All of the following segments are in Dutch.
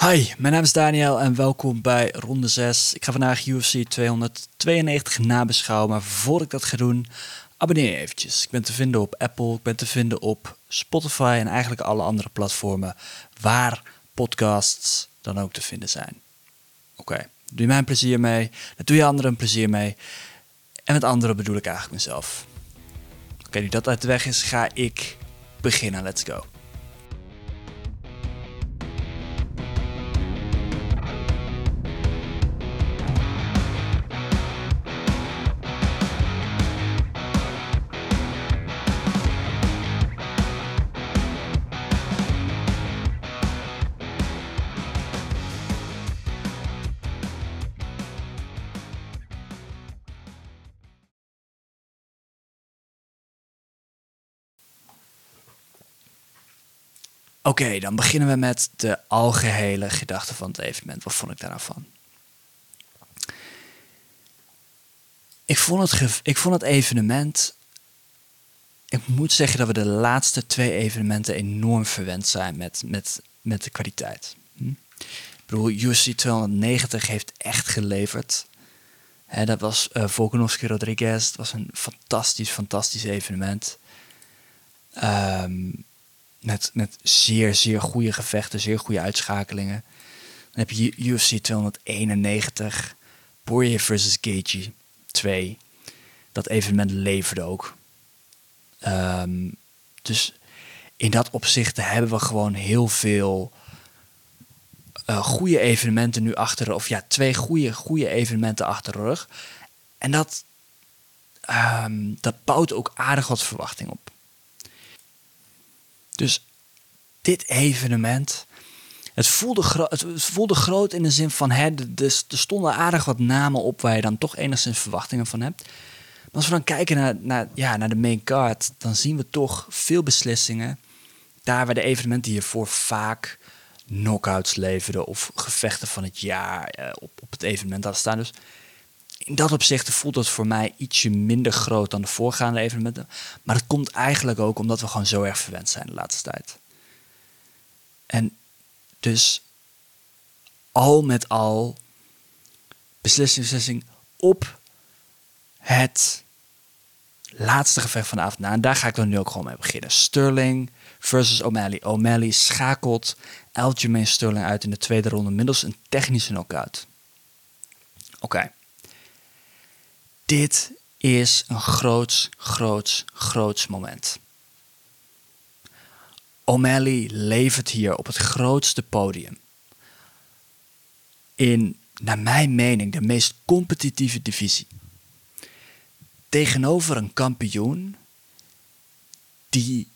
Hi, mijn naam is Daniel en welkom bij ronde 6. Ik ga vandaag UFC 292 nabeschouwen, maar voordat ik dat ga doen, abonneer je eventjes. Ik ben te vinden op Apple, ik ben te vinden op Spotify en eigenlijk alle andere platformen waar podcasts dan ook te vinden zijn. Oké, doe je mij een plezier mee, dan doe je anderen een plezier mee. En met anderen bedoel ik eigenlijk mezelf. Oké, nu dat uit de weg is, ga ik beginnen. Let's go. Oké, dan beginnen we met de algehele gedachte van het evenement. Wat vond ik daar nou van? Ik vond het, ik vond het evenement. Ik moet zeggen dat we de laatste twee evenementen enorm verwend zijn met, met, met de kwaliteit. Hm? Ik bedoel, UFC 290 heeft echt geleverd. dat was uh, Volkanovski Rodriguez. Het was een fantastisch, fantastisch evenement. Um, met, zeer, zeer goede gevechten, zeer goede uitschakelingen. Dan heb je UFC 291, Poirier versus Gaethje 2. Dat evenement leverde ook. Um, dus in dat opzicht hebben we gewoon heel veel uh, goede evenementen nu achter, of ja, twee goede, goede evenementen achter de rug. En dat, um, dat bouwt ook aardig wat verwachting op. Dus dit evenement. Het voelde, het voelde groot in de zin van, hè, er stonden aardig wat namen op waar je dan toch enigszins verwachtingen van hebt. Maar als we dan kijken naar, naar, ja, naar de main card, dan zien we toch veel beslissingen. Daar waar de evenementen hiervoor vaak knockouts leverden of gevechten van het jaar eh, op, op het evenement hadden staan. Dus in dat opzicht voelt het voor mij ietsje minder groot dan de voorgaande evenementen. Maar dat komt eigenlijk ook omdat we gewoon zo erg verwend zijn de laatste tijd. En dus al met al beslissing, beslissing op het laatste gevecht van de avond. Nou, en daar ga ik dan nu ook gewoon mee beginnen. Sterling versus O'Malley. O'Malley schakelt Aljamain Sterling uit in de tweede ronde middels een technische knockout. Oké. Dit is een groots, groots, groots moment. O'Malley levert hier op het grootste podium. In, naar mijn mening, de meest competitieve divisie. Tegenover een kampioen die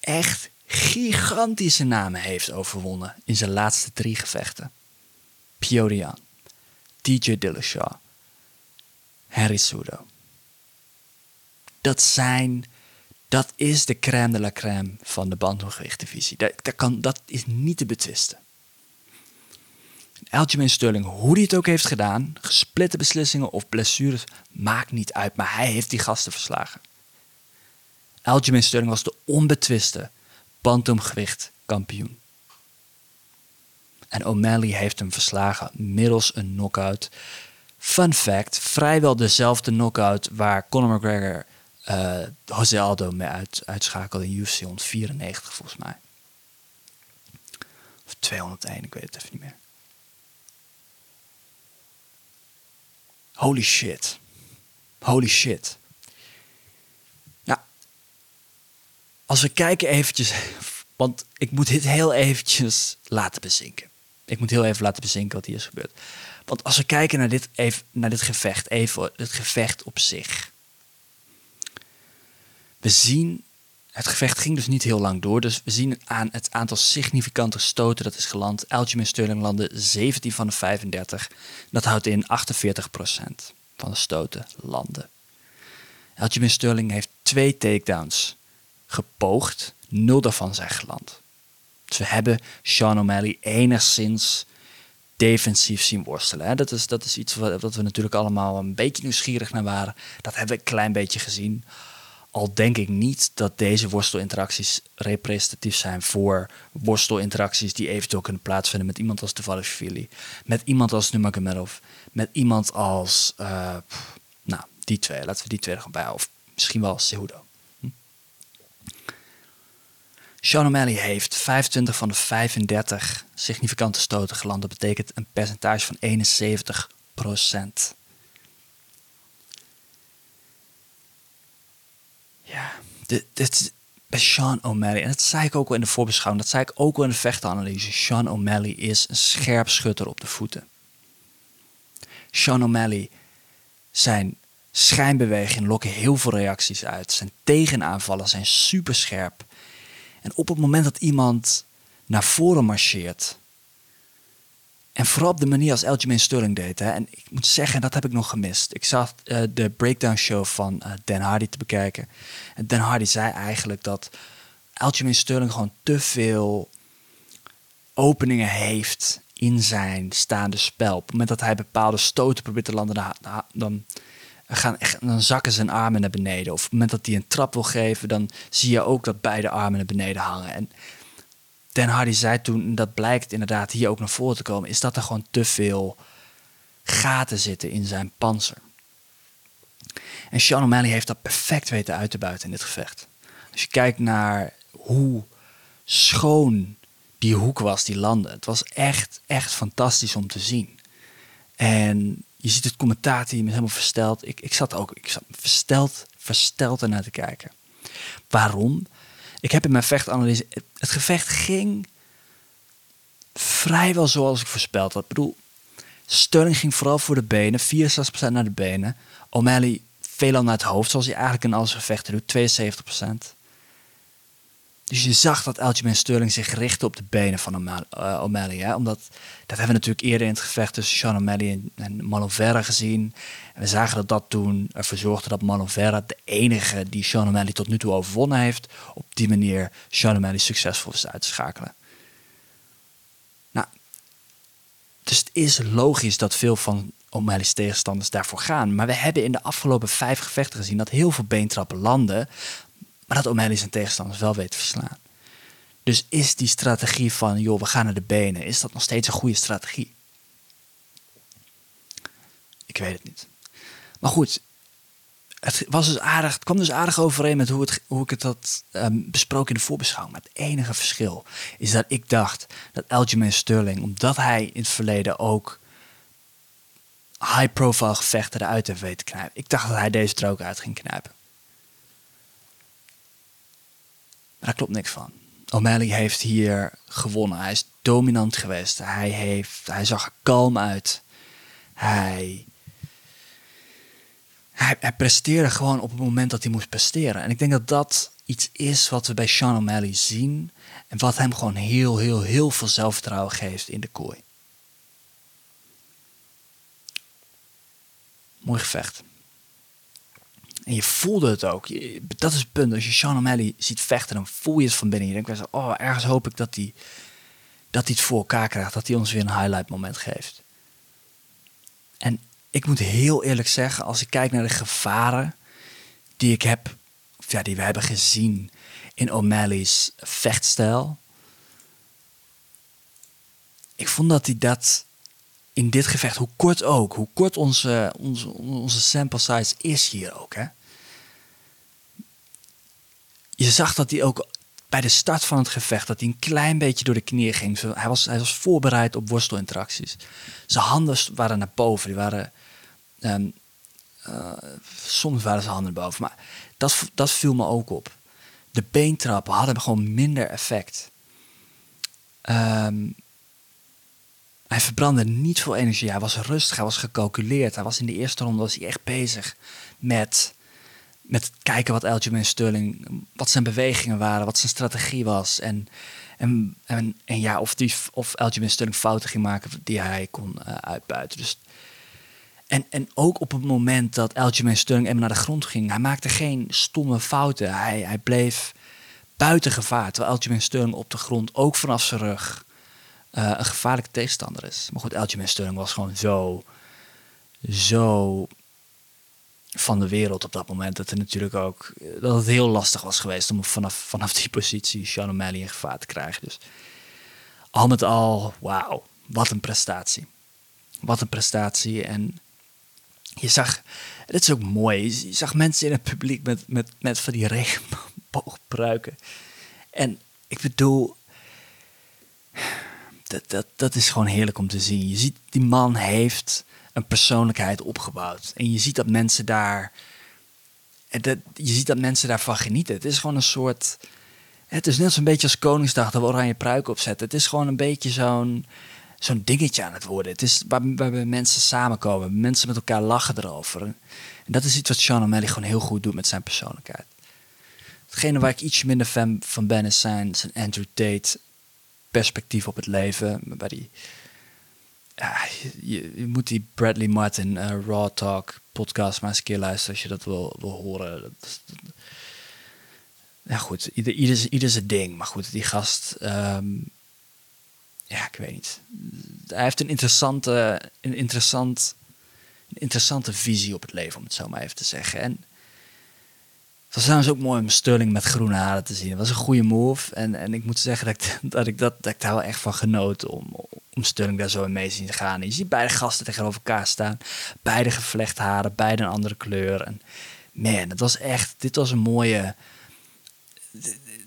echt gigantische namen heeft overwonnen in zijn laatste drie gevechten. Piorian, DJ Dillashaw, Harry Sudo. Dat zijn, dat is de crème de la crème van de bantamgewichtdivisie. Dat, dat, kan, dat is niet te betwisten. Aljamain Sterling, hoe hij het ook heeft gedaan, gesplitte beslissingen of blessures, maakt niet uit, maar hij heeft die gasten verslagen. Aljamain Sterling was de onbetwiste bantamgewicht kampioen. En O'Malley heeft hem verslagen middels een knockout Fun fact, vrijwel dezelfde knockout waar Conor McGregor uh, Jose Aldo mee uit, uitschakelde in UFC 194 volgens mij. Of 201, ik weet het even niet meer. Holy shit. Holy shit. Ja. Als we kijken eventjes, want ik moet dit heel eventjes laten bezinken. Ik moet heel even laten bezinken wat hier is gebeurd. Want als we kijken naar dit, even, naar dit gevecht, even het gevecht op zich. We zien, het gevecht ging dus niet heel lang door. Dus we zien aan het aantal significante stoten dat is geland. Aljamain Sterling landde 17 van de 35. Dat houdt in 48% van de stoten landen. Aljamain Sterling heeft twee takedowns gepoogd. Nul daarvan zijn geland. Dus we hebben Sean O'Malley enigszins defensief zien worstelen. Hè. Dat, is, dat is iets wat, we natuurlijk allemaal een beetje nieuwsgierig naar waren. Dat hebben we een klein beetje gezien. Al denk ik niet dat deze worstelinteracties representatief zijn voor worstelinteracties die eventueel kunnen plaatsvinden met iemand als Dvalishvili, met iemand als Nurmagomedov, met iemand als, uh, nou, die twee. Laten we die twee er gewoon bij Of misschien wel Cejudo. Sean O'Malley heeft 25 van de 35 significante stoten geland. Dat betekent een percentage van 71 procent. Ja, dit, dit bij Sean O'Malley, en dat zei ik ook al in de voorbeschouwing, dat zei ik ook al in de vechtenanalyse. Sean O'Malley is een scherp schutter op de voeten. Sean O'Malley, zijn schijnbewegingen lokken heel veel reacties uit. Zijn tegenaanvallen zijn super scherp. En op het moment dat iemand naar voren marcheert, en vooral op de manier als Aljamain Sterling deed. Hè. En ik moet zeggen, dat heb ik nog gemist. Ik zag uh, de breakdown show van uh, Dan Hardy te bekijken. En Dan Hardy zei eigenlijk dat Aljamain Sterling gewoon te veel openingen heeft in zijn staande spel. Op het moment dat hij bepaalde stoten probeert te landen, dan, gaan echt, dan zakken zijn armen naar beneden. Of op het moment dat hij een trap wil geven, dan zie je ook dat beide armen naar beneden hangen. En Dan Hardy zei toen, dat blijkt inderdaad hier ook naar voren te komen, is dat er gewoon te veel gaten zitten in zijn panzer. En Sean O'Malley heeft dat perfect weten uit te buiten in dit gevecht. Als je kijkt naar hoe schoon die hoek was, die landen. Het was echt, echt fantastisch om te zien. En je ziet het commentaar me helemaal versteld. Ik, ik zat ook ik zat versteld, versteld ernaar te kijken. Waarom? Ik heb in mijn vechtanalyse... Het gevecht ging vrijwel zoals ik voorspeld had. Ik bedoel, Sterling ging vooral voor de benen. 64% naar de benen. O'Malley veelal naar het hoofd, zoals hij eigenlijk in alles gevechten doet. 72%. Dus je zag dat Aljamain Sterling zich richtte op de benen van eh, O'Malley. Hè? Omdat, dat hebben we natuurlijk eerder in het gevecht tussen Sean O'Malley en, en gezien. En we zagen dat dat toen ervoor zorgde dat Malovera, de enige die Sean O'Malley tot nu toe overwonnen heeft, op die manier Sean O'Malley succesvol is uit te schakelen. Nou, dus het is logisch dat veel van O'Malley's tegenstanders daarvoor gaan. Maar we hebben in de afgelopen vijf gevechten gezien dat heel veel beentrappen landen, maar dat O'Malley zijn tegenstanders wel weet te verslaan. Dus is die strategie van, joh, we gaan naar de benen, is dat nog steeds een goede strategie? Ik weet het niet. Maar goed, het, was dus aardig, het kwam dus aardig overeen met hoe, het, hoe ik het had um, besproken in de voorbeschouwing. Maar het enige verschil is dat ik dacht dat Aljamain Sterling, omdat hij in het verleden ook high-profile gevechten eruit heeft weten knijpen. Ik dacht dat hij deze er ook uit ging knijpen. Daar klopt niks van. O'Malley heeft hier gewonnen. Hij is dominant geweest. Hij, heeft, hij zag er kalm uit. Hij, hij, hij presteerde gewoon op het moment dat hij moest presteren. En ik denk dat dat iets is wat we bij Sean O'Malley zien. En wat hem gewoon heel, heel, heel veel zelfvertrouwen geeft in de kooi. Mooi gevecht. En je voelde het ook. dat is het punt. Als je Sean O'Malley ziet vechten, dan voel je het van binnen. Je denkt, oh, ergens hoop ik dat hij dat het voor elkaar krijgt. Dat hij ons weer een highlight moment geeft. En ik moet heel eerlijk zeggen, als ik kijk naar de gevaren die ik heb, of ja, die we hebben gezien in O'Malley's vechtstijl. Ik vond dat hij dat in dit gevecht, hoe kort ook, hoe kort onze, onze, onze sample size is hier ook, hè je zag dat hij ook bij de start van het gevecht dat hij een klein beetje door de knieën ging. Hij was, hij was voorbereid op worstelinteracties. Zijn handen waren naar boven. Die waren, um, uh, soms waren zijn handen boven. Maar dat, dat viel me ook op. De beentrappen hadden gewoon minder effect. Ehm, hij verbrandde niet veel energie. Hij was rustig, hij was gecalculeerd. Hij was in de eerste ronde was hij echt bezig met met kijken wat Aljamain Sterling, wat zijn bewegingen waren, wat zijn strategie was. En, en, en, ja, of, die, of Aljamain Sterling fouten ging maken die hij kon uh, uitbuiten. Dus, en, en ook op het moment dat Aljamain Sterling even naar de grond ging, hij maakte geen stomme fouten. Hij, hij bleef buiten gevaar, terwijl Aljamain Sterling op de grond ook vanaf zijn rug uh, een gevaarlijke tegenstander is. Maar goed, Aljamain Sterling was gewoon zo, zo van de wereld op dat moment. Dat, er natuurlijk ook, dat het heel lastig was geweest om vanaf, vanaf die positie Sean O'Malley in gevaar te krijgen. Dus al met al, wauw, wat een prestatie. Wat een prestatie. En je zag, dit is ook mooi, je zag mensen in het publiek met, met, met van die regenboogpruiken. En ik bedoel, dat, dat, dat is gewoon heerlijk om te zien. Je ziet, die man heeft een persoonlijkheid opgebouwd. En je ziet dat mensen daar. Dat, je ziet dat mensen daarvan genieten. Het is gewoon een soort. Het is net zo'n beetje als Koningsdag dat we oranje pruik opzetten. Het is gewoon een beetje zo'n zo'n dingetje aan het worden. Het is waar, waar mensen samenkomen, mensen met elkaar lachen erover. En dat is iets wat Sean O'Malley gewoon heel goed doet met zijn persoonlijkheid. Hetgene waar ik iets minder fan van ben is zijn, zijn Andrew Tate perspectief op het leven. Waar die, ja, je, moet die Bradley Martin uh, Raw Talk podcast maar eens een keer luisteren als je dat wil, wil horen. Dat, ja goed, ieder, ieder, ieder zijn ding. Maar goed, die gast... Um, ja, ik weet niet. Hij heeft een interessante, een interessant, een interessante visie op het leven, om het zo maar even te zeggen. En het was trouwens ook mooi om Sterling met groene haren te zien. Het was een goede move. En, en ik moet zeggen dat ik, dat ik, dat, dat ik daar wel echt van genoot om, om Sterling daar zo mee zien gaan. je ziet beide gasten tegenover elkaar staan. Beide gevlecht haren, beide een andere kleur. En man, het was echt, dit was een mooie...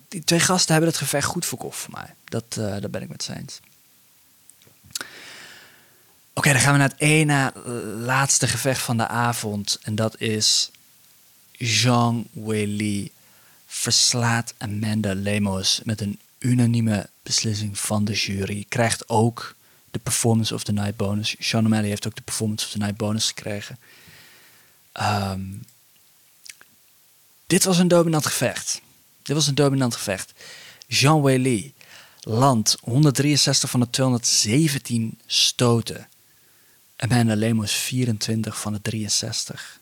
Die twee gasten hebben het gevecht goed verkocht voor mij. Dat, uh, ben ik met zijn. Oké, dan gaan we naar het ene laatste gevecht van de avond. En dat is Zhang Weili verslaat Amanda Lemos met een unanieme beslissing van de jury. Krijgt ook de Performance of the Night bonus. Sean O'Malley heeft ook de Performance of the Night bonus gekregen. Um, dit was een dominant gevecht. Dit was een dominant gevecht. Jean Weili landt 163 van de 217 stoten. Amanda Lemos 24 van de 63.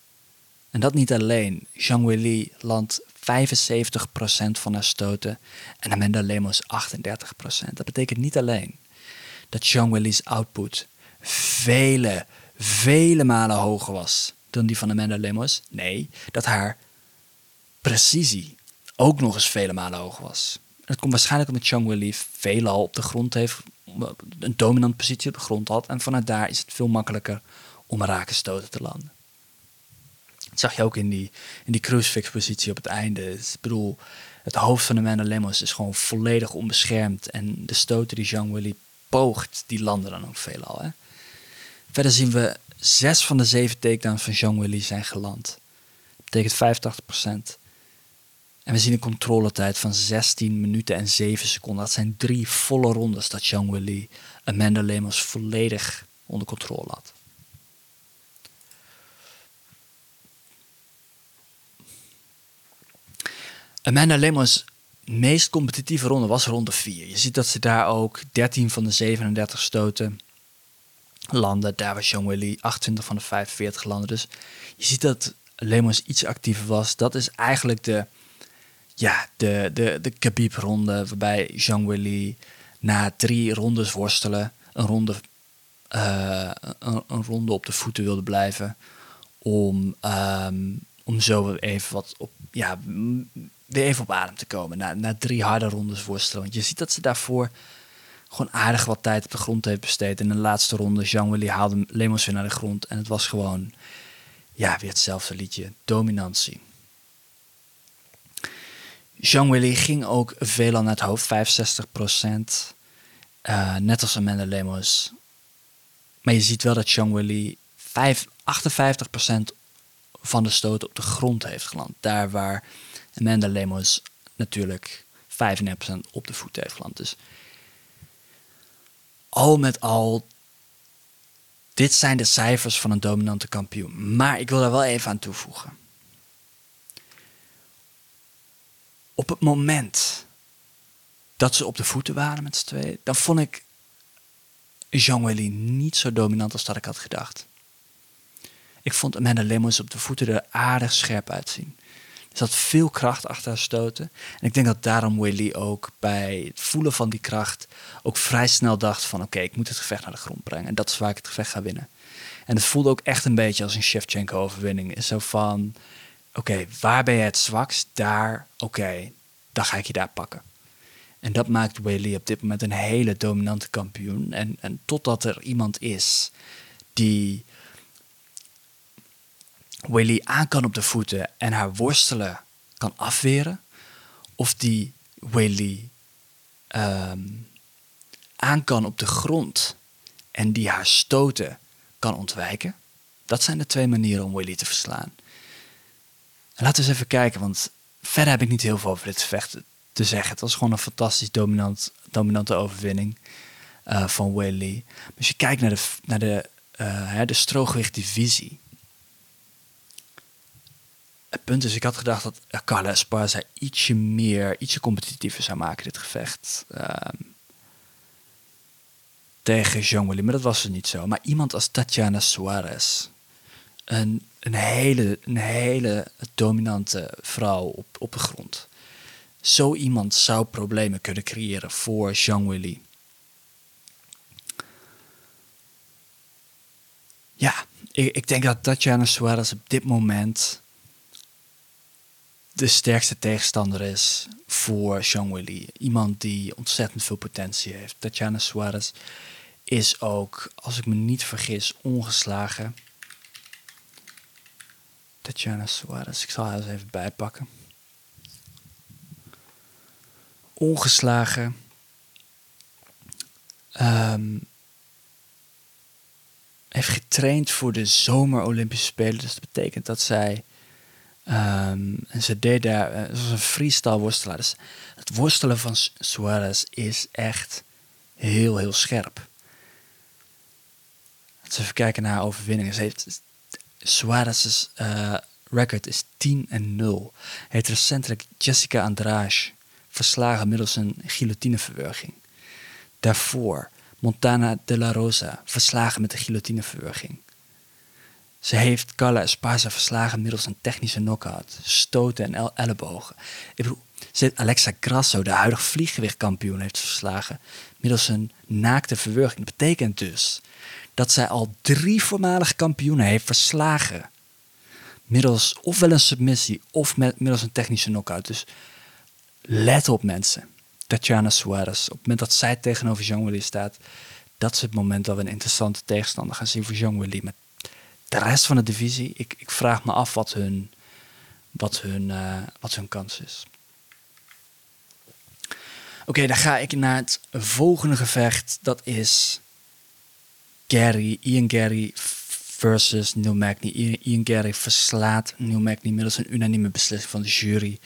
En dat niet alleen. Zhang Weili landt 75% van haar stoten en Amanda Lemos 38%. Dat betekent niet alleen dat Zhang output vele, vele malen hoger was dan die van Amanda Lemos. Nee, dat haar precisie ook nog eens vele malen hoger was. Het komt waarschijnlijk omdat Zhang Weili veelal op de grond heeft, een dominante positie op de grond had. En vanuit daar is het veel makkelijker om raken stoten te landen. Dat zag je ook in die, in die crucifix-positie op het einde. Ik bedoel, het hoofd van Amanda Lemos is gewoon volledig onbeschermd. En de stoten die Jean Willy poogt, die landen dan ook veelal. Hè? Verder zien we zes van de zeven takedowns van Jean Willy zijn geland. Dat betekent 85%. En we zien een controletijd van 16 minuten en 7 seconden. Dat zijn drie volle rondes dat Jean Willy Amanda Lemos volledig onder controle had. Amanda Lemos meest competitieve ronde was ronde 4. Je ziet dat ze daar ook 13 van de 37 stoten landen. Daar was John Willy 28 van de 45 landen. Dus je ziet dat Lemos iets actiever was. Dat is eigenlijk de, ja, de, de, de Khabib-ronde waarbij Jean Willy na drie rondes worstelen een ronde, uh, een, ronde op de voeten wilde blijven. Om, um, om zo even wat op, ja, weer even op adem te komen. Na, na drie harde rondes worstelen. Je ziet dat ze daarvoor gewoon aardig wat tijd op de grond heeft besteed. In de laatste ronde, Jean-Willy haalde Lemos weer naar de grond. En het was gewoon, ja, weer hetzelfde liedje. Dominantie. Jean-Willy ging ook veelal naar het hoofd, 65 procent. Uh, net als Amanda Lemos. Maar je ziet wel dat Jean-Willy 58 procent van de stoten op de grond heeft geland. Daar waar Amanda Lemos natuurlijk 35% op de voet heeft geland. Dus al met al, dit zijn de cijfers van een dominante kampioen. Maar ik wil daar wel even aan toevoegen. Op het moment dat ze op de voeten waren met z'n tweeën, dan vond ik Jean Willy niet zo dominant als dat ik had gedacht. Ik vond Amanda Lemos op de voeten er aardig scherp uitzien. Er zat veel kracht achter haar stoten. En ik denk dat daarom Willy ook bij het voelen van die kracht ook vrij snel dacht van oké, ik moet het gevecht naar de grond brengen. En dat is waar ik het gevecht ga winnen. En het voelde ook echt een beetje als een Shevchenko-overwinning. Zo van, oké, waar ben je het zwakst? Daar, oké, dan ga ik je daar pakken. En dat maakt Weili op dit moment een hele dominante kampioen. En, en totdat er iemand is die Weili aan kan op de voeten en haar worstelen kan afweren, of die Weili um, aan kan op de grond en die haar stoten kan ontwijken. Dat zijn de twee manieren om Willy te verslaan. En laten we eens even kijken, want verder heb ik niet heel veel over dit vechten te zeggen. Het was gewoon een fantastisch dominant, dominante overwinning uh, van Willy. Als je kijkt naar de, naar de, uh, de strooggewicht-divisie. Het punt is, ik had gedacht dat Carla Esparza ietsje meer, ietsje competitiever zou maken, dit gevecht. Um, tegen Jean Willy, maar dat was er niet zo. Maar iemand als Tatjana Suarez, een, een, hele, een hele dominante vrouw op, op de grond. Zo iemand zou problemen kunnen creëren voor Jean Willy. Ja, ik, ik denk dat Tatjana Suarez op dit moment de sterkste tegenstander is voor Jean Willy. Iemand die ontzettend veel potentie heeft. Tatjana Suarez is ook, als ik me niet vergis, ongeslagen. Tatjana Suarez, ik zal haar eens even bijpakken. Ongeslagen. Um, heeft getraind voor de zomer Olympische Spelen. Dus dat betekent dat zij. Um, en ze deed daar. Uh, ze was een freestyle worstelaar. Dus het worstelen van Suarez is echt heel, heel scherp. Als we even kijken naar overwinningen. Ze heeft, Suarez's uh, record is 10 en 0. Hij heeft recentelijk Jessica Andrade verslagen middels een guillotineverwerging. Daarvoor Montana de la Rosa verslagen met de guillotineverwerging. Ze heeft Carla Esparza verslagen middels een technische knockout, stoten en ellebogen. Ik bedoel, Alexa Grasso, de huidige vlieggewichtkampioen, heeft verslagen middels een naakte verwerging. Dat betekent dus dat zij al drie voormalige kampioenen heeft verslagen. Middels ofwel een submissie of middels een technische knockout. Dus let op mensen. Tatjana Suarez. Op het moment dat zij tegenover Jean Willy staat, dat is het moment dat we een interessante tegenstander gaan zien voor Jean Willy. De rest van de divisie, ik, ik vraag me af wat hun, wat hun, uh, wat hun kans is. Oké, dan ga ik naar het volgende gevecht. Dat is Gary, Ian Gary versus Neil Magny. Ian Gary verslaat Neil Magny middels een unanieme beslissing van de jury.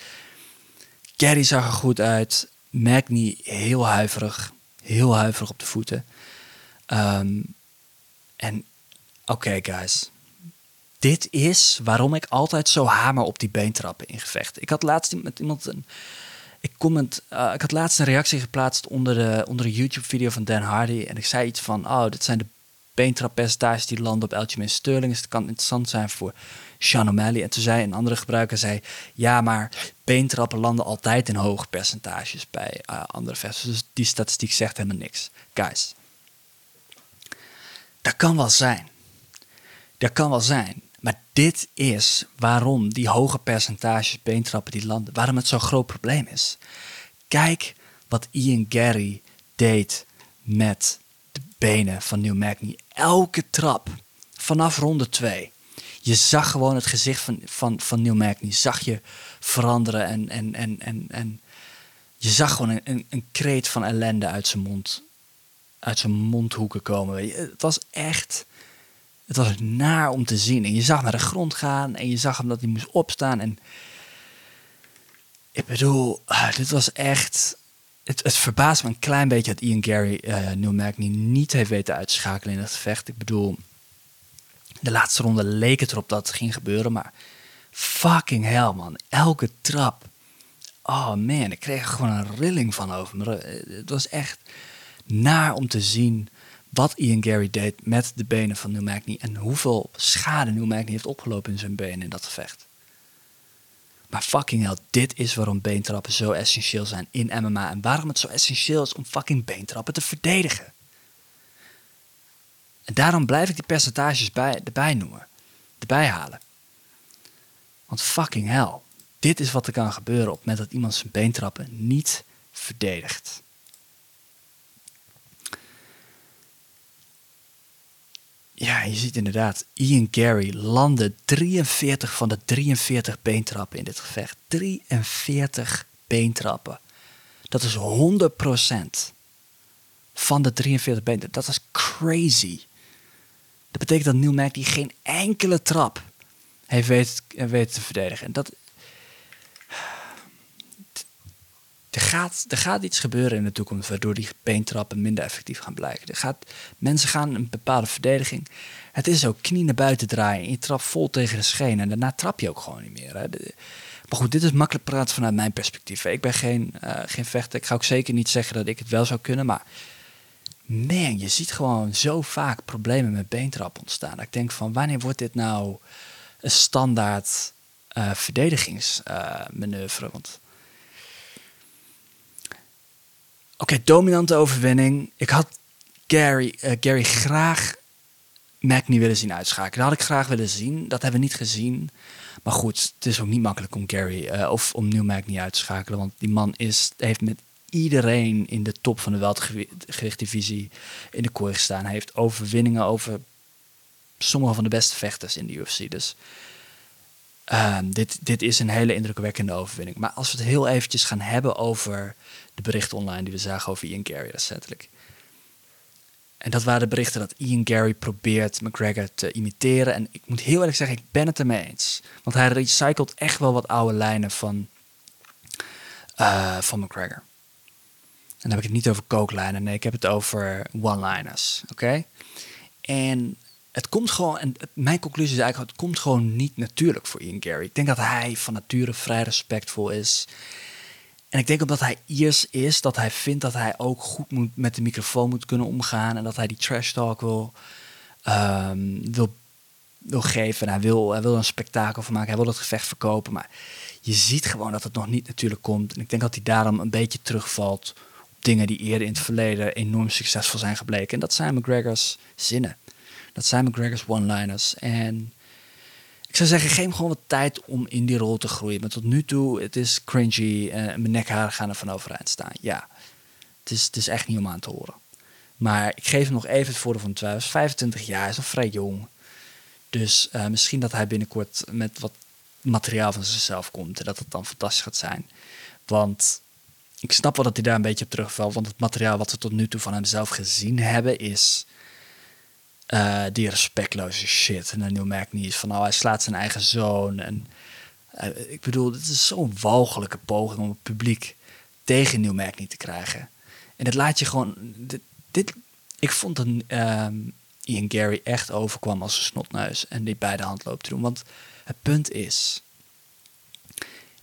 Gary zag er goed uit. Magny heel huiverig. Heel huiverig op de voeten. Um, en oké, guys. Dit is waarom ik altijd zo hamer op die beentrappen in gevecht. Ik had laatst met iemand een. Ik, comment, uh, ik had laatst een reactie geplaatst onder de, onder de YouTube-video van Dan Hardy. En ik zei iets van: Oh, dit zijn de beentrappercentages die landen op Aljamain Sterling. Dus het kan interessant zijn voor Sean O'Malley. En toen zei een andere gebruiker, zei, ja, maar beentrappen landen altijd in hoge percentages bij uh, andere vesten. Dus die statistiek zegt helemaal niks. Guys, dat kan wel zijn. Dat kan wel zijn. Maar dit is waarom die hoge percentages beentrappen die landen, waarom het zo'n groot probleem is. Kijk wat Ian Gary deed met benen van Neil Magny. Elke trap vanaf ronde 2. Je zag gewoon het gezicht van, van, van Neil Magny. Zag je veranderen en, en, en, en, en je zag gewoon een, een, een kreet van ellende uit zijn mond. Uit zijn mondhoeken komen. Het was echt. Het was naar om te zien. En je zag naar de grond gaan en je zag hem dat hij moest opstaan. En ik bedoel, ah, dit was echt het, het verbaast me een klein beetje dat Ian Gary uh, Neil Magny niet heeft weten uitschakelen in het gevecht. Ik bedoel, de laatste ronde leek het erop dat het ging gebeuren, maar fucking hell man, elke trap. Oh man, ik kreeg er gewoon een rilling van over me. Het was echt naar om te zien wat Ian Gary deed met de benen van Neil Magny en hoeveel schade Neil Magny heeft opgelopen in zijn benen in dat gevecht. Maar fucking hell, dit is waarom beentrappen zo essentieel zijn in MMA. En waarom het zo essentieel is om fucking beentrappen te verdedigen. En daarom blijf ik die percentages bij, erbij noemen. Erbij halen. Want fucking hell, dit is wat er kan gebeuren op het moment dat iemand zijn beentrappen niet verdedigt. Ja, je ziet inderdaad, Ian Gary landde 43 van de 43 beentrappen in dit gevecht. 43 beentrappen. Dat is 100% van de 43 beentrappen. Dat is crazy. Dat betekent dat Neil die geen enkele trap heeft weten, te verdedigen. En dat, er gaat, er gaat iets gebeuren in de toekomst waardoor die beentrappen minder effectief gaan blijken. Er gaat, mensen gaan een bepaalde verdediging. Het is ook knie naar buiten draaien. Je trapt vol tegen de schenen en daarna trap je ook gewoon niet meer. Hè. maar goed, dit is makkelijk praten vanuit mijn perspectief. Ik ben geen, uh, geen vechter. Ik ga ook zeker niet zeggen dat ik het wel zou kunnen. Maar man, je ziet gewoon zo vaak problemen met beentrap ontstaan. ik denk van wanneer wordt dit nou een standaard uh, verdedigingsmanoeuvre? Want Oké, dominante overwinning. Ik had Gary, uh, Gary graag Mac niet willen zien uitschakelen. Dat had ik graag willen zien. Dat hebben we niet gezien. Maar goed, het is ook niet makkelijk om Gary uh, of om New Mac niet uit te schakelen. Want die man is, heeft met iedereen in de top van de weltergewichtdivisie in de kooi gestaan. Hij heeft overwinningen over sommige van de beste vechters in de UFC. Dus uh, dit, dit is een hele indrukwekkende overwinning. Maar als we het heel eventjes gaan hebben over de berichten online die we zagen over Ian Gary recentelijk. En dat waren de berichten dat Ian Gary probeert McGregor te imiteren. En ik moet heel eerlijk zeggen, ik ben het ermee eens. Want hij recycelt echt wel wat oude lijnen van, uh, van McGregor. En dan heb ik het niet over kooklijnen, nee, ik heb het over one-liners. Oké? En het komt gewoon, en mijn conclusie is eigenlijk, het komt gewoon niet natuurlijk voor Ian Gary. Ik denk dat hij van nature vrij respectvol is. En ik denk omdat hij Iers is, dat hij vindt dat hij ook goed moet met de microfoon moet kunnen omgaan. En dat hij die trash talk wil, um, wil, wil geven. En hij wil, hij wil een spektakel van maken. Hij wil het gevecht verkopen. Maar je ziet gewoon dat het nog niet natuurlijk komt. En ik denk dat hij daarom een beetje terugvalt op dingen die eerder in het verleden enorm succesvol zijn gebleken. En dat zijn McGregor's zinnen. Dat zijn McGregor's one-liners. En ik zou zeggen, geef hem gewoon wat tijd om in die rol te groeien. Maar tot nu toe, het is cringy. en mijn nekharen gaan er van overeind staan. Ja, het is, het is echt niet om aan te horen. Maar ik geef hem nog even het voordeel van de twijfel. 25 jaar, is nog vrij jong. Dus uh, misschien dat hij binnenkort met wat materiaal van zichzelf komt. En dat het dan fantastisch gaat zijn. Want ik snap wel dat hij daar een beetje op terugvalt. Want het materiaal wat we tot nu toe van hemzelf gezien hebben is uh, die respectloze shit. En dan Neil niet is van, nou, hij slaat zijn eigen zoon. En uh, ik bedoel, het is zo'n walgelijke poging om het publiek tegen Neil niet te krijgen. En dat laat je gewoon. Dit, ik vond dat um, Ian Gary echt overkwam als een snotneus en die bij de hand loopt te doen. Want het punt is.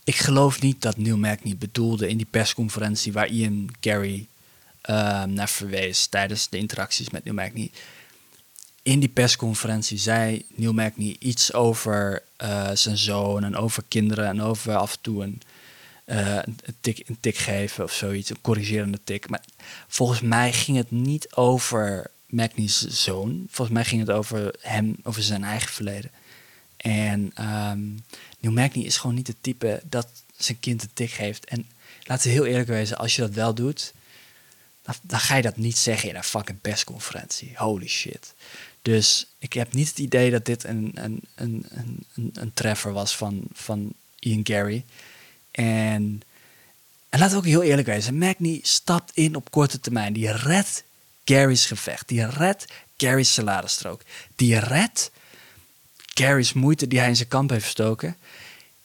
Ik geloof niet dat Neil niet bedoelde in die persconferentie waar Ian Gary um, naar verwees tijdens de interacties met Neil Magny in die persconferentie zei Neil Magny iets over uh, zijn zoon en over kinderen en over af en toe een, uh, een, tik, een tik geven of zoiets, een corrigerende tik. Maar volgens mij ging het niet over Magny's zoon. Volgens mij ging het over hem, over zijn eigen verleden. En um, Neil Magny is gewoon niet het type dat zijn kind een tik geeft. En laten we heel eerlijk wezen, als je dat wel doet, dan ga je dat niet zeggen in een fucking persconferentie. Holy shit. Dus ik heb niet het idee dat dit een, een, een, een, een treffer was van, van Ian Gary. En, en laat ook heel eerlijk zijn. Magny stapt in op korte termijn. Die redt Gary's gevecht. Die redt Gary's saladestrook. Die redt Gary's moeite die hij in zijn kamp heeft gestoken.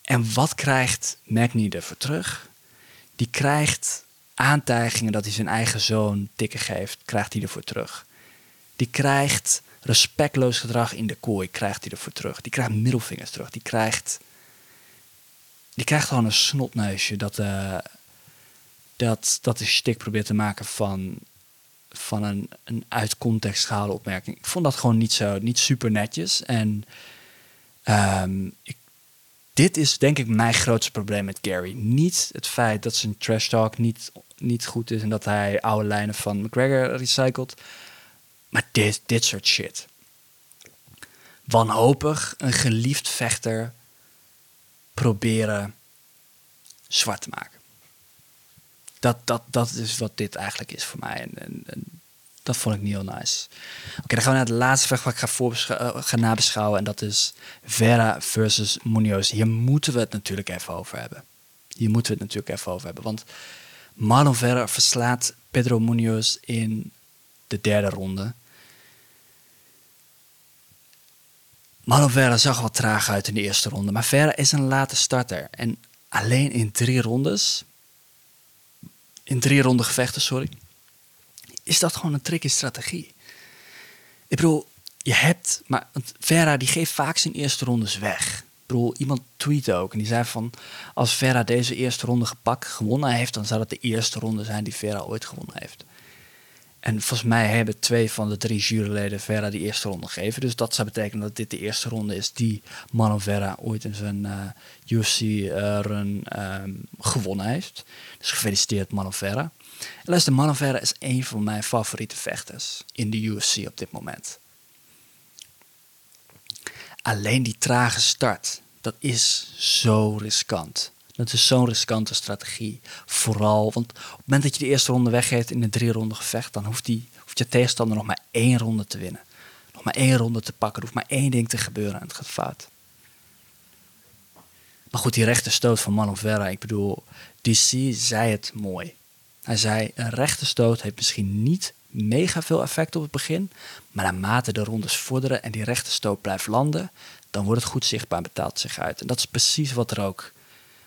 En wat krijgt Magny ervoor terug? Die krijgt aantijgingen dat hij zijn eigen zoon tikken geeft, krijgt hij ervoor terug. Die krijgt respectloos gedrag in de kooi krijgt hij ervoor terug. Die krijgt middelvingers terug. Die krijgt, die krijgt gewoon een snotneusje dat, uh, dat, dat de stik probeert te maken van, van een, een uit context gehaalde opmerking. Ik vond dat gewoon niet zo, niet super netjes. En ik, dit is denk ik mijn grootste probleem met Gary. Niet het feit dat zijn trash talk niet, niet goed is en dat hij oude lijnen van McGregor recycelt. Maar dit, dit soort shit. Wanhopig een geliefd vechter proberen zwart te maken. Dat, dat, dat is wat dit eigenlijk is voor mij. En, en, dat vond ik niet heel nice. Oké, dan gaan we naar de laatste vecht wat ik ga, voorbeschouwen, ga nabeschouwen. En dat is Vera versus Munoz. Hier moeten we het natuurlijk even over hebben. Hier moeten we het natuurlijk even over hebben. Want Marlon Vera verslaat Pedro Munoz in de derde ronde. Marlon Vera zag wat traag uit in de eerste ronde. Maar Vera is een late starter. En alleen in drie rondes... In drie ronden gevechten, sorry is dat gewoon een tricky strategie. Ik bedoel, je hebt, maar Vera die geeft vaak zijn eerste rondes weg. Ik bedoel, iemand tweette ook en die zei van, als Vera deze eerste ronde gepakt gewonnen heeft, dan zou het de eerste ronde zijn die Vera ooit gewonnen heeft. En volgens mij hebben twee van de drie juryleden Vera die eerste ronde gegeven. Dus dat zou betekenen dat dit de eerste ronde is die Marlon Vera ooit in zijn uh, eh, UFC-run uh, um, gewonnen heeft. Dus gefeliciteerd Marlon Vera. En luister, Marlon is een van mijn favoriete vechters in de UFC op dit moment. Alleen die trage start, dat is zo riskant. Dat is zo'n riskante strategie. Vooral, want op het moment dat je de eerste ronde weggeeft in een drie ronde gevecht, dan hoeft, die, hoeft je tegenstander nog maar één ronde te winnen. Nog maar één ronde te pakken. Er hoeft maar één ding te gebeuren en het gaat fout. Maar goed, die rechte stoot van Marlon Vera, ik bedoel, DC zei het mooi. Hij zei, een rechte stoot heeft misschien niet mega veel effect op het begin, maar naarmate de rondes vorderen en die rechte stoot blijft landen, dan wordt het goed zichtbaar en betaalt zich uit. En dat is precies wat er ook,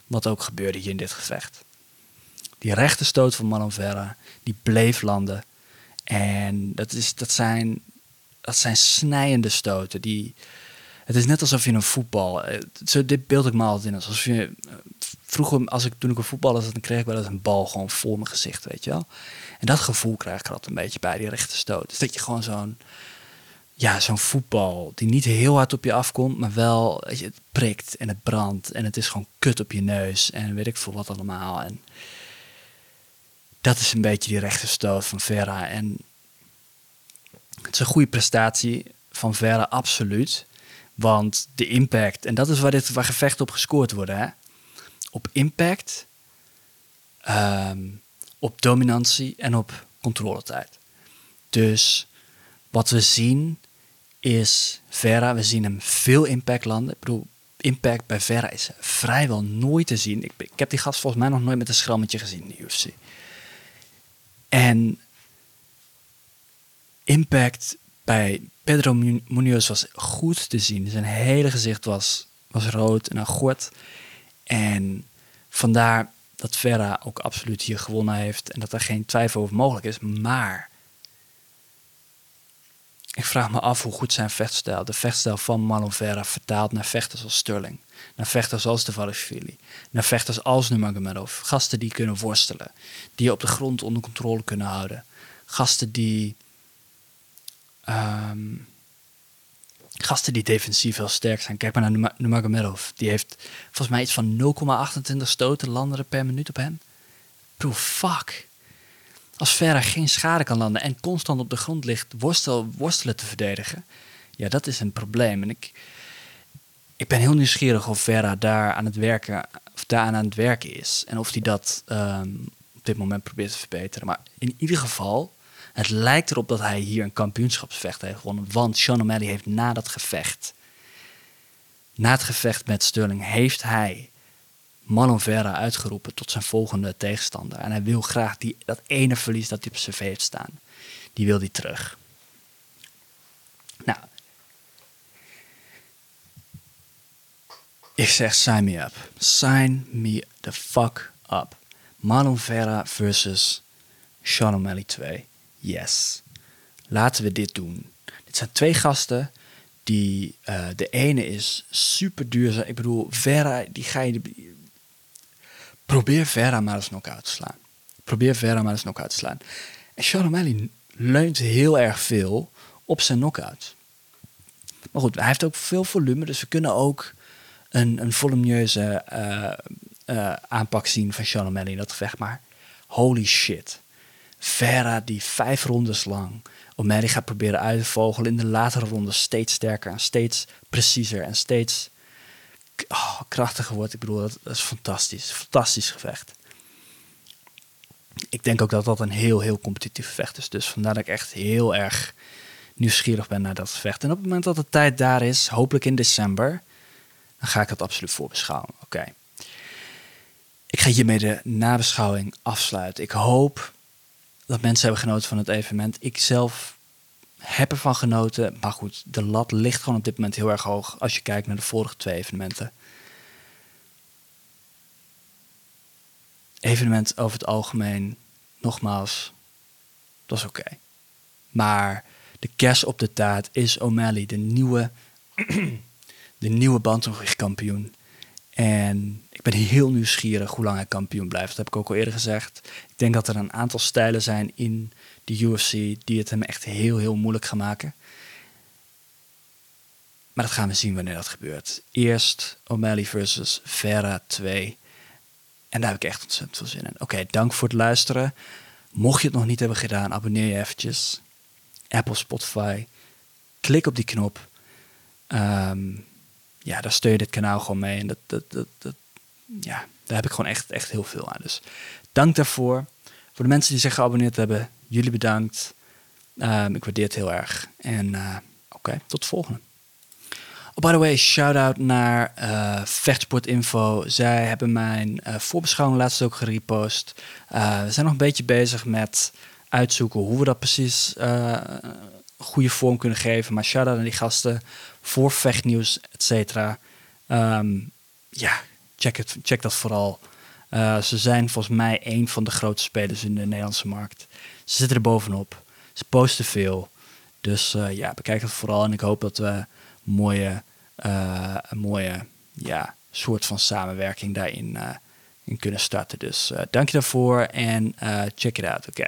wat ook gebeurde hier in dit gevecht. Die rechte stoot van Marlon Vera, die bleef landen. En dat, is, dat, zijn, dat zijn snijende stoten. Die, het is net alsof je een voetbal. Eh, zo, dit beeld ik me altijd in. Alsof je. Eh, vroeger, als ik, toen ik een voetballer was, dan kreeg ik wel eens een bal gewoon voor mijn gezicht, weet je wel. En dat gevoel krijg ik er altijd een beetje bij die rechte stoot. Dus dat je gewoon zo'n. Ja, zo'n voetbal die niet heel hard op je afkomt, maar wel je, het prikt en het brandt en het is gewoon kut op je neus en weet ik veel wat allemaal. En dat is een beetje die rechte stoot van Vera. En het is een goede prestatie van Vera, absoluut. Want de impact, en dat is waar, dit, waar gevechten op gescoord worden, hè? op impact, ehm, op dominantie en op controletijd. Dus wat we zien is Vera, we zien hem veel impact landen. Ik bedoel, impact bij Vera is vrijwel nooit te zien. Ik, ik heb die gast volgens mij nog nooit met een schrammetje gezien in de UFC. En impact bij Pedro Munoz was goed te zien. Zijn hele gezicht was, was rood en een gort. En vandaar dat Vera ook absoluut hier gewonnen heeft en dat er geen twijfel over mogelijk is. Maar ik vraag me af hoe goed zijn vechtstijl, de vechtstijl van Marlon Vera, vertaalt naar vechters als Sterling. Naar vechters als de Valishvili. Naar vechters als Nurmagomedov. Gasten die kunnen worstelen. Die je op de grond onder controle kunnen houden. Gasten die Ehm, gasten die defensief heel sterk zijn. Kijk maar naar Nurmagomedov. Die heeft volgens mij iets van 0,28 stoten landen per minuut op hem. Bro, fuck. Als Vera geen schade kan landen en constant op de grond ligt worstel, worstelen te verdedigen. Ja, dat is een probleem. En ik, ik ben heel nieuwsgierig of Vera daar aan het werken, of aan het werken is. En of hij dat ehm, op dit moment probeert te verbeteren. Maar in ieder geval het lijkt erop dat hij hier een kampioenschapsvecht heeft gewonnen. Want Sean O'Malley heeft na dat gevecht, na het gevecht met Sterling, heeft hij Marlon Vera uitgeroepen tot zijn volgende tegenstander. En hij wil graag die, dat ene verlies dat hij op cv heeft staan. Die wil hij terug. Nou. Ik zeg sign me up. Sign me the fuck up. Marlon Vera versus Sean O'Malley 2. Yes, laten we dit doen. Dit zijn twee gasten die, uh, de ene is super duurzaam. Ik bedoel, Vera, die ga je... Probeer Vera maar eens knock-out te slaan. Probeer Vera maar eens knock-out te slaan. En Sean O'Malley leunt heel erg veel op zijn knockout. Maar goed, hij heeft ook veel volume, dus we kunnen ook een, een volumineuze aanpak zien van Sean O'Malley in dat gevecht. Maar holy shit. Vera die vijf rondes lang O'Malley gaat proberen uit te vogelen in de latere rondes steeds sterker en steeds preciezer en steeds oh, krachtiger wordt. Ik bedoel, dat, is fantastisch. Fantastisch gevecht. Ik denk ook dat dat een heel, heel competitief gevecht is. Dus vandaar dat ik echt heel erg nieuwsgierig ben naar dat gevecht. En op het moment dat de tijd daar is, hopelijk in december, dan ga ik dat absoluut voorbeschouwen. Oké. Ik ga hiermee de nabeschouwing afsluiten. Ik hoop dat mensen hebben genoten van het evenement. Ik zelf heb ervan genoten. Maar goed, de lat ligt gewoon op dit moment heel erg hoog als je kijkt naar de vorige twee evenementen. Evenement over het algemeen, nogmaals, dat is oké. Maar de kerst op de taart is O'Malley, de nieuwe, de nieuwe. En ik ben heel nieuwsgierig hoe lang hij kampioen blijft. Dat heb ik ook al eerder gezegd. Ik denk dat er een aantal stijlen zijn in de UFC die het hem echt heel, heel moeilijk gaan maken. Maar dat gaan we zien wanneer dat gebeurt. Eerst O'Malley versus Vera 2. En daar heb ik echt ontzettend veel zin in. Oké, dank voor het luisteren. Mocht je het nog niet hebben gedaan, abonneer je eventjes. Apple, Spotify. Klik op die knop. Ehm, ja, daar steun je dit kanaal gewoon mee. En dat, dat, dat, dat, ja, daar heb ik gewoon echt, echt heel veel aan. Dus dank daarvoor. Voor de mensen die zich geabonneerd hebben, jullie bedankt. Um, ik waardeer het heel erg. En uh, oké, tot de volgende. Oh, by the way, shout-out naar uh, Vechtsportinfo. Zij hebben mijn uh, voorbeschouwing laatst ook gerepost. We zijn nog een beetje bezig met uitzoeken hoe we dat precies goede vorm kunnen geven. Maar shout-out naar die gasten voor vechtnieuws, et cetera. Um, ja, check, het, check dat vooral. ze zijn volgens mij een van de grootste spelers in de Nederlandse markt. Ze zitten er bovenop. Ze posten veel. Dus ja, bekijk het vooral. En ik hoop dat we mooie, uh, een mooie ja, soort van samenwerking daarin uh, in kunnen starten. Dus dank je daarvoor en check it out. Oké.